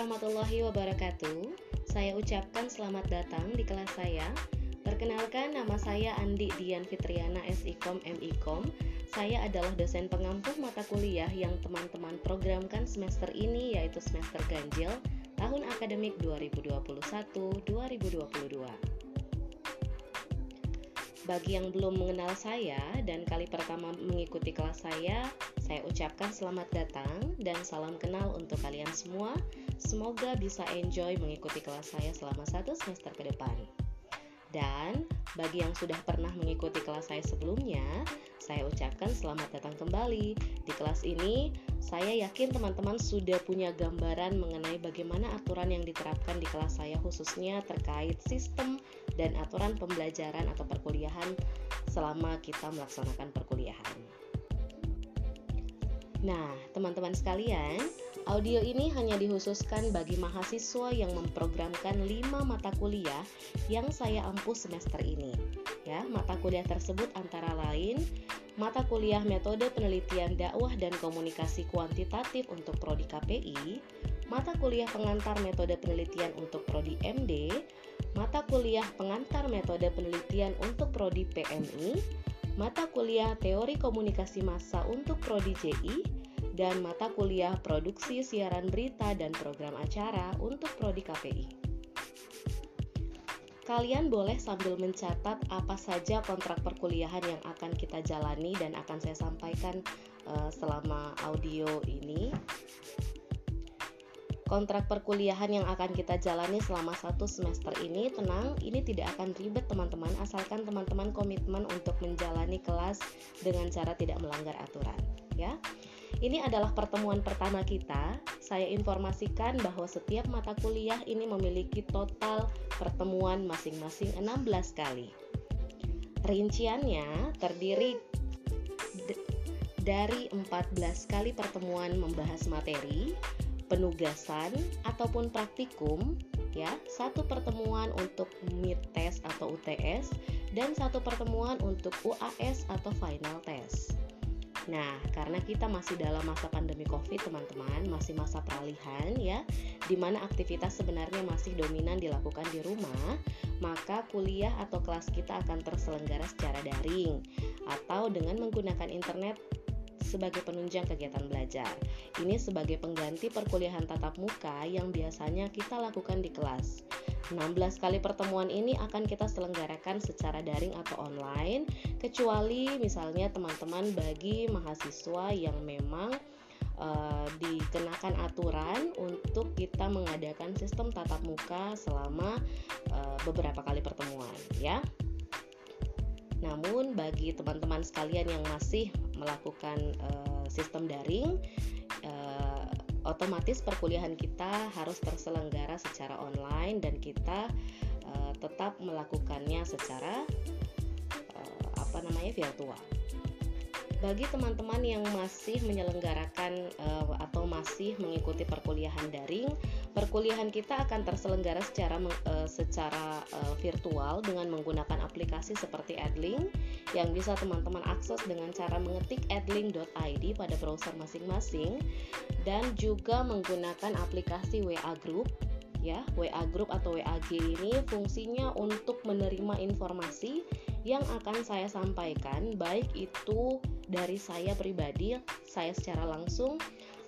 warahmatullahi wabarakatuh. Saya ucapkan selamat datang di kelas saya. Perkenalkan nama saya Andi Dian Fitriana SIKOM MIKOM. Saya adalah dosen pengampu mata kuliah yang teman-teman programkan semester ini yaitu semester ganjil tahun akademik 2021-2022. Bagi yang belum mengenal saya dan kali pertama mengikuti kelas saya, saya ucapkan selamat datang dan salam kenal untuk kalian semua. Semoga bisa enjoy mengikuti kelas saya selama satu semester ke depan. Dan bagi yang sudah pernah mengikuti kelas saya sebelumnya, saya ucapkan selamat datang kembali. Di kelas ini, saya yakin teman-teman sudah punya gambaran mengenai bagaimana aturan yang diterapkan di kelas saya khususnya terkait sistem dan aturan pembelajaran atau perkuliahan selama kita melaksanakan perkuliahan. Nah, teman-teman sekalian, audio ini hanya dikhususkan bagi mahasiswa yang memprogramkan 5 mata kuliah yang saya ampuh semester ini. Ya, mata kuliah tersebut antara lain mata kuliah metode penelitian dakwah dan komunikasi kuantitatif untuk prodi KPI, mata kuliah pengantar metode penelitian untuk prodi MD, mata kuliah pengantar metode penelitian untuk prodi PMI, mata kuliah Teori Komunikasi Massa untuk Prodi JI, dan mata kuliah Produksi Siaran Berita dan Program Acara untuk Prodi KPI. Kalian boleh sambil mencatat apa saja kontrak perkuliahan yang akan kita jalani dan akan saya sampaikan uh, selama audio ini kontrak perkuliahan yang akan kita jalani selama satu semester ini tenang ini tidak akan ribet teman-teman. Asalkan teman-teman komitmen untuk menjalani kelas dengan cara tidak melanggar aturan ya. Ini adalah pertemuan pertama kita. Saya informasikan bahwa setiap mata kuliah ini memiliki total pertemuan masing-masing 16 kali. Rinciannya terdiri dari 14 kali pertemuan membahas materi penugasan ataupun praktikum ya satu pertemuan untuk mid test atau UTS dan satu pertemuan untuk UAS atau final test. Nah, karena kita masih dalam masa pandemi Covid, teman-teman, masih masa peralihan ya, di mana aktivitas sebenarnya masih dominan dilakukan di rumah, maka kuliah atau kelas kita akan terselenggara secara daring atau dengan menggunakan internet sebagai penunjang kegiatan belajar. Ini sebagai pengganti perkuliahan tatap muka yang biasanya kita lakukan di kelas. 16 kali pertemuan ini akan kita selenggarakan secara daring atau online, kecuali misalnya teman-teman bagi mahasiswa yang memang uh, dikenakan aturan untuk kita mengadakan sistem tatap muka selama uh, beberapa kali pertemuan ya. Namun bagi teman-teman sekalian yang masih melakukan uh, sistem daring, uh, otomatis perkuliahan kita harus terselenggara secara online dan kita uh, tetap melakukannya secara uh, apa namanya virtual. Bagi teman-teman yang masih menyelenggarakan uh, atau masih mengikuti perkuliahan daring, perkuliahan kita akan terselenggara secara uh, secara uh, virtual dengan menggunakan aplikasi seperti Adlink yang bisa teman-teman akses dengan cara mengetik adlink.id pada browser masing-masing dan juga menggunakan aplikasi WA Group ya WA Group atau WAG ini fungsinya untuk menerima informasi yang akan saya sampaikan baik itu dari saya pribadi, saya secara langsung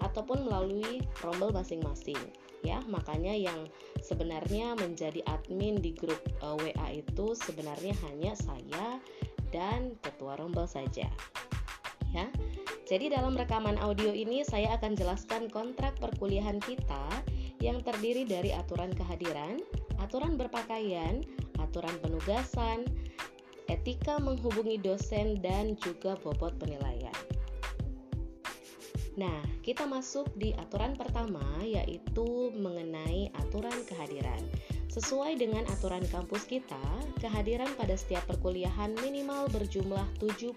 ataupun melalui rombel masing-masing. Ya, makanya yang sebenarnya menjadi admin di grup uh, e, WA itu sebenarnya hanya saya dan ketua rombel saja. Ya. Jadi dalam rekaman audio ini saya akan jelaskan kontrak perkuliahan kita yang terdiri dari aturan kehadiran, aturan berpakaian, aturan penugasan, etika menghubungi dosen, dan juga bobot penilaian. Nah, kita masuk di aturan pertama yaitu mengenai aturan kehadiran. Sesuai dengan aturan kampus kita, kehadiran pada setiap perkuliahan minimal berjumlah 75%,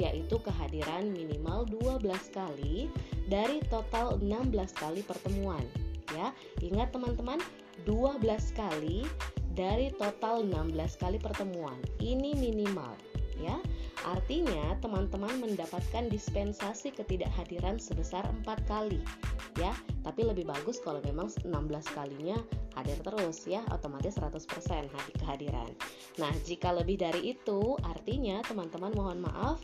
yaitu kehadiran minimal 12 kali dari total 16 kali pertemuan. Ya, ingat teman-teman, 12 kali dari total 16 kali pertemuan. Ini minimal ya. Artinya, teman-teman mendapatkan dispensasi ketidakhadiran sebesar empat kali, ya. Tapi lebih bagus kalau memang 16 kalinya hadir terus ya, otomatis 100% kehadiran. Nah, jika lebih dari itu, artinya teman-teman mohon maaf,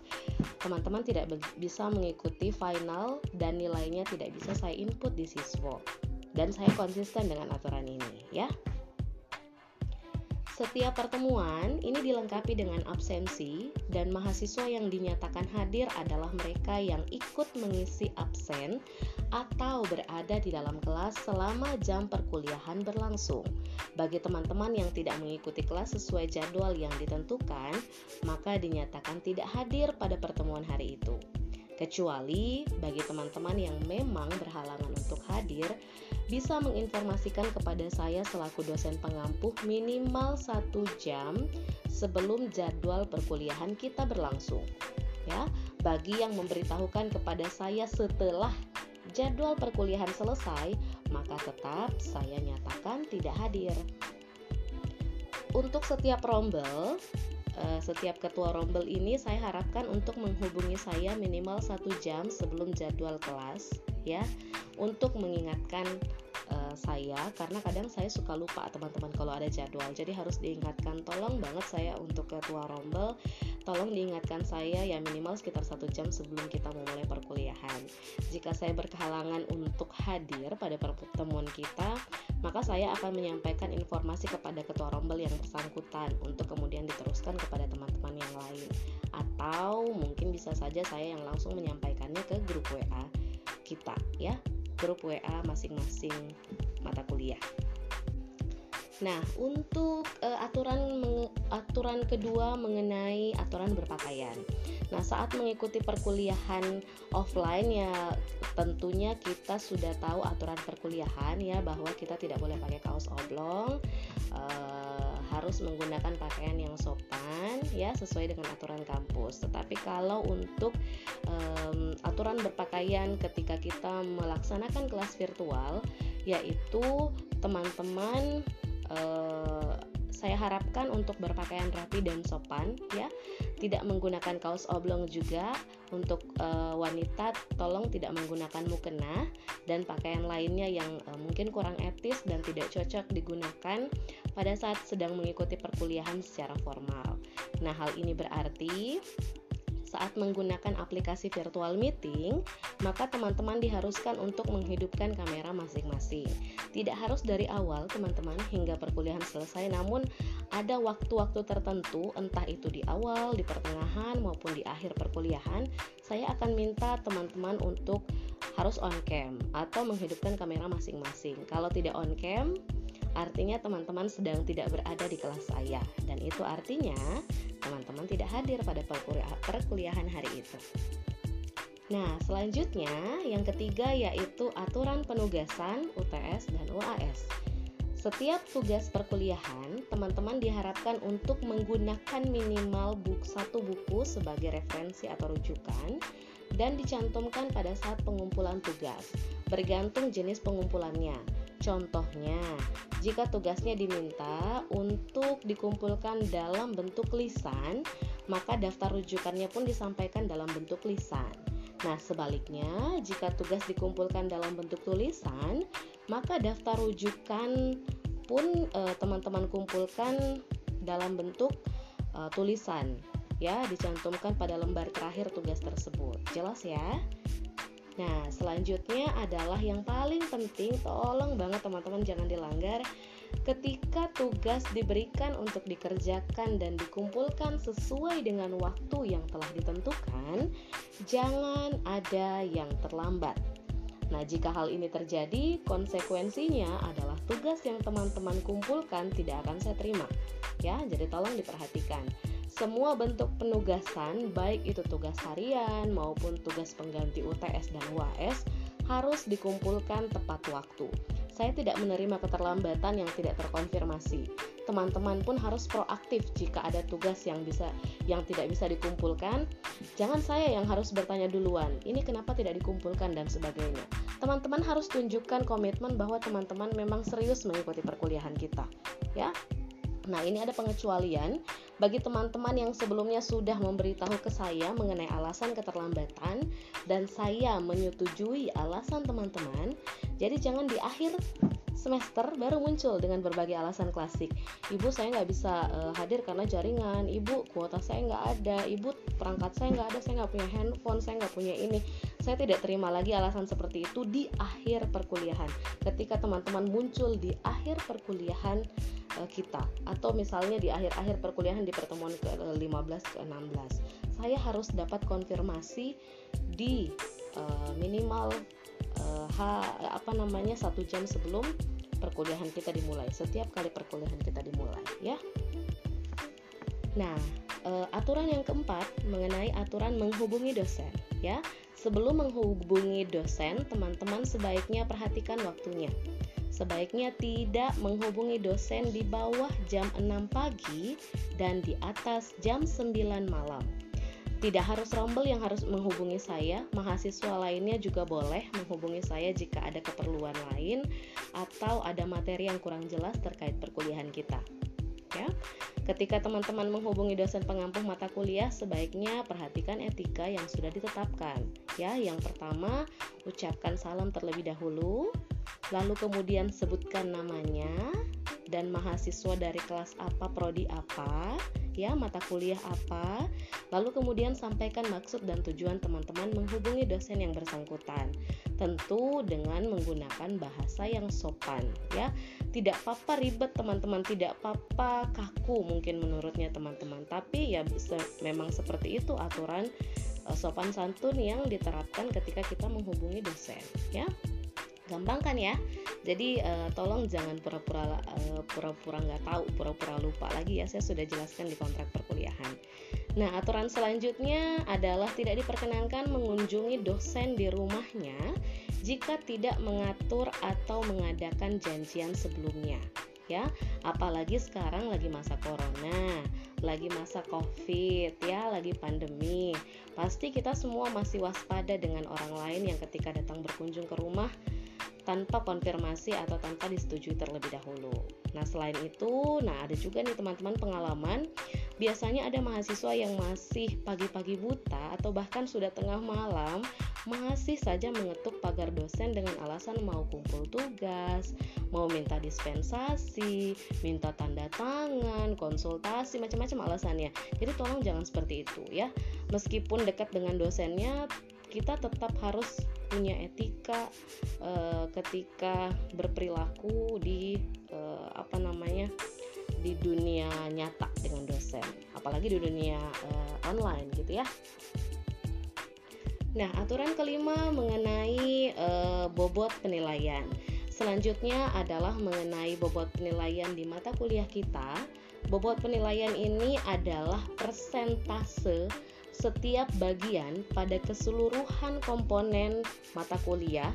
teman-teman tidak bisa mengikuti final dan nilainya tidak bisa saya input di siswo. Dan saya konsisten dengan aturan ini, ya. Setiap pertemuan ini dilengkapi dengan absensi dan mahasiswa yang dinyatakan hadir adalah mereka yang ikut mengisi absen atau berada di dalam kelas selama jam perkuliahan berlangsung. Bagi teman-teman yang tidak mengikuti kelas sesuai jadwal yang ditentukan, maka dinyatakan tidak hadir pada pertemuan hari itu. Kecuali bagi teman-teman yang memang berhalangan untuk hadir, bisa menginformasikan kepada saya selaku dosen pengampuh minimal satu jam sebelum jadwal perkuliahan kita berlangsung. Ya, bagi yang memberitahukan kepada saya setelah jadwal perkuliahan selesai, maka tetap saya nyatakan tidak hadir. Untuk setiap rombel, eh, setiap ketua rombel ini saya harapkan untuk menghubungi saya minimal satu jam sebelum jadwal kelas ya untuk mengingatkan uh, saya karena kadang saya suka lupa teman-teman kalau ada jadwal. Jadi harus diingatkan tolong banget saya untuk ketua rombel tolong diingatkan saya ya minimal sekitar satu jam sebelum kita memulai perkuliahan. Jika saya berkehalangan untuk hadir pada pertemuan kita maka saya akan menyampaikan informasi kepada ketua rombel yang bersangkutan untuk kemudian diteruskan kepada teman-teman yang lain. Atau mungkin bisa saja saya yang langsung menyampaikannya ke grup WA kita ya grup WA masing-masing mata kuliah. Nah, untuk uh, aturan aturan kedua mengenai aturan berpakaian. Nah, saat mengikuti perkuliahan offline ya tentunya kita sudah tahu aturan perkuliahan ya bahwa kita tidak boleh pakai kaos oblong, uh, harus menggunakan pakaian yang sopan ya sesuai dengan aturan kampus. Tetapi kalau untuk um, aturan berpakaian ketika kita melaksanakan kelas virtual yaitu teman-teman uh, saya harapkan untuk berpakaian rapi dan sopan ya tidak menggunakan kaos oblong juga untuk uh, wanita tolong tidak menggunakan mukena dan pakaian lainnya yang uh, mungkin kurang etis dan tidak cocok digunakan pada saat sedang mengikuti perkuliahan secara formal. Nah, hal ini berarti saat menggunakan aplikasi virtual meeting, maka teman-teman diharuskan untuk menghidupkan kamera masing-masing. Tidak harus dari awal, teman-teman, hingga perkuliahan selesai, namun ada waktu-waktu tertentu, entah itu di awal, di pertengahan, maupun di akhir perkuliahan, saya akan minta teman-teman untuk harus on cam atau menghidupkan kamera masing-masing. Kalau tidak on cam, artinya teman-teman sedang tidak berada di kelas saya dan itu artinya teman-teman tidak hadir pada perkuliahan hari itu. Nah, selanjutnya yang ketiga yaitu aturan penugasan UTS dan UAS. Setiap tugas perkuliahan, teman-teman diharapkan untuk menggunakan minimal buku satu buku sebagai referensi atau rujukan dan dicantumkan pada saat pengumpulan tugas, bergantung jenis pengumpulannya. Contohnya, jika tugasnya diminta untuk dikumpulkan dalam bentuk lisan, maka daftar rujukannya pun disampaikan dalam bentuk lisan. Nah, sebaliknya, jika tugas dikumpulkan dalam bentuk tulisan, maka daftar rujukan pun eh, teman-teman eh, kumpulkan dalam bentuk eh, tulisan ya, dicantumkan pada lembar terakhir tugas tersebut. Jelas ya? Nah, selanjutnya adalah yang paling penting, tolong banget teman-teman jangan dilanggar. Ketika tugas diberikan untuk dikerjakan dan dikumpulkan sesuai dengan waktu yang telah ditentukan, jangan ada yang terlambat. Nah, jika hal ini terjadi, konsekuensinya adalah tugas yang teman-teman kumpulkan tidak akan saya terima. Ya, jadi tolong diperhatikan semua bentuk penugasan, baik itu tugas harian maupun tugas pengganti UTS dan UAS, harus dikumpulkan tepat waktu. Saya tidak menerima keterlambatan yang tidak terkonfirmasi. Teman-teman pun harus proaktif jika ada tugas yang bisa yang tidak bisa dikumpulkan. Jangan saya yang harus bertanya duluan, ini kenapa tidak dikumpulkan dan sebagainya. Teman-teman harus tunjukkan komitmen bahwa teman-teman memang serius mengikuti perkuliahan kita. Ya, Nah, ini ada pengecualian bagi teman-teman yang sebelumnya sudah memberitahu ke saya mengenai alasan keterlambatan dan saya menyetujui alasan teman-teman. Jadi jangan di akhir semester baru muncul dengan berbagai alasan klasik. Ibu saya nggak bisa uh, hadir karena jaringan. Ibu kuota saya nggak ada. Ibu perangkat saya nggak ada. Saya nggak punya handphone. Saya nggak punya ini. Saya tidak terima lagi alasan seperti itu di akhir perkuliahan. Ketika teman-teman muncul di akhir perkuliahan uh, kita atau misalnya di akhir-akhir perkuliahan di pertemuan ke-15 ke-16, saya harus dapat konfirmasi di uh, minimal ha, apa namanya satu jam sebelum perkuliahan kita dimulai. Setiap kali perkuliahan kita dimulai ya. Nah uh, aturan yang keempat mengenai aturan menghubungi dosen ya. Sebelum menghubungi dosen teman-teman sebaiknya perhatikan waktunya. Sebaiknya tidak menghubungi dosen di bawah jam 6 pagi dan di atas jam 9 malam tidak harus rombel yang harus menghubungi saya, mahasiswa lainnya juga boleh menghubungi saya jika ada keperluan lain atau ada materi yang kurang jelas terkait perkuliahan kita. Ya. Ketika teman-teman menghubungi dosen pengampu mata kuliah, sebaiknya perhatikan etika yang sudah ditetapkan. Ya, yang pertama, ucapkan salam terlebih dahulu, lalu kemudian sebutkan namanya dan mahasiswa dari kelas apa, prodi apa, ya, mata kuliah apa, Lalu kemudian sampaikan maksud dan tujuan teman-teman menghubungi dosen yang bersangkutan. Tentu dengan menggunakan bahasa yang sopan ya. Tidak apa-apa ribet teman-teman, tidak apa-apa kaku mungkin menurutnya teman-teman. Tapi ya memang seperti itu aturan uh, sopan santun yang diterapkan ketika kita menghubungi dosen ya gampang kan ya jadi uh, tolong jangan pura-pura uh, pura-pura nggak tahu pura-pura lupa lagi ya saya sudah jelaskan di kontrak perkuliahan Nah, aturan selanjutnya adalah tidak diperkenankan mengunjungi dosen di rumahnya jika tidak mengatur atau mengadakan janjian sebelumnya. Ya, apalagi sekarang lagi masa corona, lagi masa covid, ya, lagi pandemi. Pasti kita semua masih waspada dengan orang lain yang ketika datang berkunjung ke rumah tanpa konfirmasi atau tanpa disetujui terlebih dahulu. Nah, selain itu, nah ada juga nih teman-teman pengalaman biasanya ada mahasiswa yang masih pagi-pagi buta atau bahkan sudah tengah malam masih saja mengetuk pagar dosen dengan alasan mau kumpul tugas, mau minta dispensasi, minta tanda tangan, konsultasi, macam-macam alasannya. Jadi tolong jangan seperti itu ya. Meskipun dekat dengan dosennya, kita tetap harus punya etika uh, ketika berperilaku di uh, apa namanya di dunia nyata dengan dosen apalagi di dunia uh, online gitu ya. Nah aturan kelima mengenai uh, bobot penilaian. Selanjutnya adalah mengenai bobot penilaian di mata kuliah kita. Bobot penilaian ini adalah persentase setiap bagian pada keseluruhan komponen mata kuliah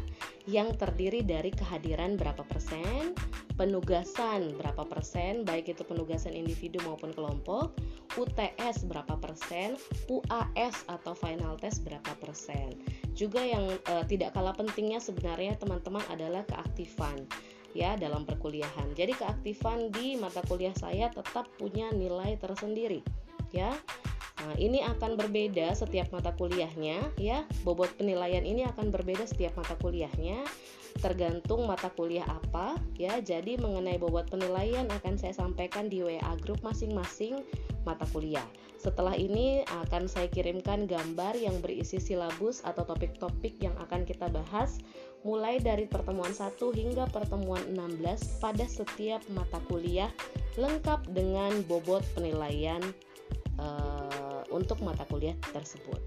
yang terdiri dari kehadiran berapa persen, penugasan berapa persen, baik itu penugasan individu maupun kelompok, UTS berapa persen, UAS atau final test berapa persen. Juga yang e, tidak kalah pentingnya sebenarnya teman-teman adalah keaktifan ya dalam perkuliahan. Jadi keaktifan di mata kuliah saya tetap punya nilai tersendiri ya. Nah, ini akan berbeda setiap mata kuliahnya ya. Bobot penilaian ini akan berbeda setiap mata kuliahnya tergantung mata kuliah apa ya. Jadi mengenai bobot penilaian akan saya sampaikan di WA grup masing-masing mata kuliah. Setelah ini akan saya kirimkan gambar yang berisi silabus atau topik-topik yang akan kita bahas mulai dari pertemuan 1 hingga pertemuan 16 pada setiap mata kuliah lengkap dengan bobot penilaian uh, untuk mata kuliah tersebut.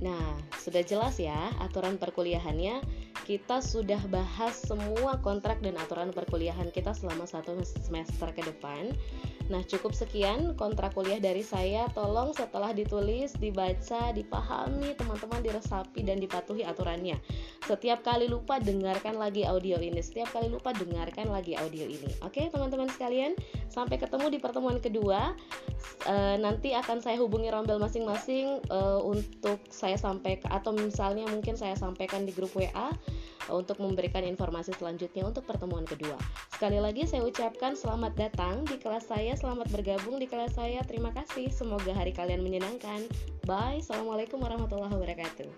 Nah, sudah jelas ya aturan perkuliahannya. Kita sudah bahas semua kontrak dan aturan perkuliahan kita selama satu semester ke depan. Nah, cukup sekian kontrak kuliah dari saya. Tolong setelah ditulis, dibaca, dipahami, teman-teman diresapi dan dipatuhi aturannya. Setiap kali lupa dengarkan lagi audio ini. Setiap kali lupa dengarkan lagi audio ini. Oke, teman-teman sekalian, sampai ketemu di pertemuan kedua. E, nanti akan saya hubungi rombel masing-masing e, untuk saya sampaikan atau misalnya mungkin saya sampaikan di grup WA untuk memberikan informasi selanjutnya untuk pertemuan kedua. Sekali lagi saya ucapkan selamat datang di kelas saya, selamat bergabung di kelas saya. Terima kasih, semoga hari kalian menyenangkan. Bye, Assalamualaikum warahmatullahi wabarakatuh.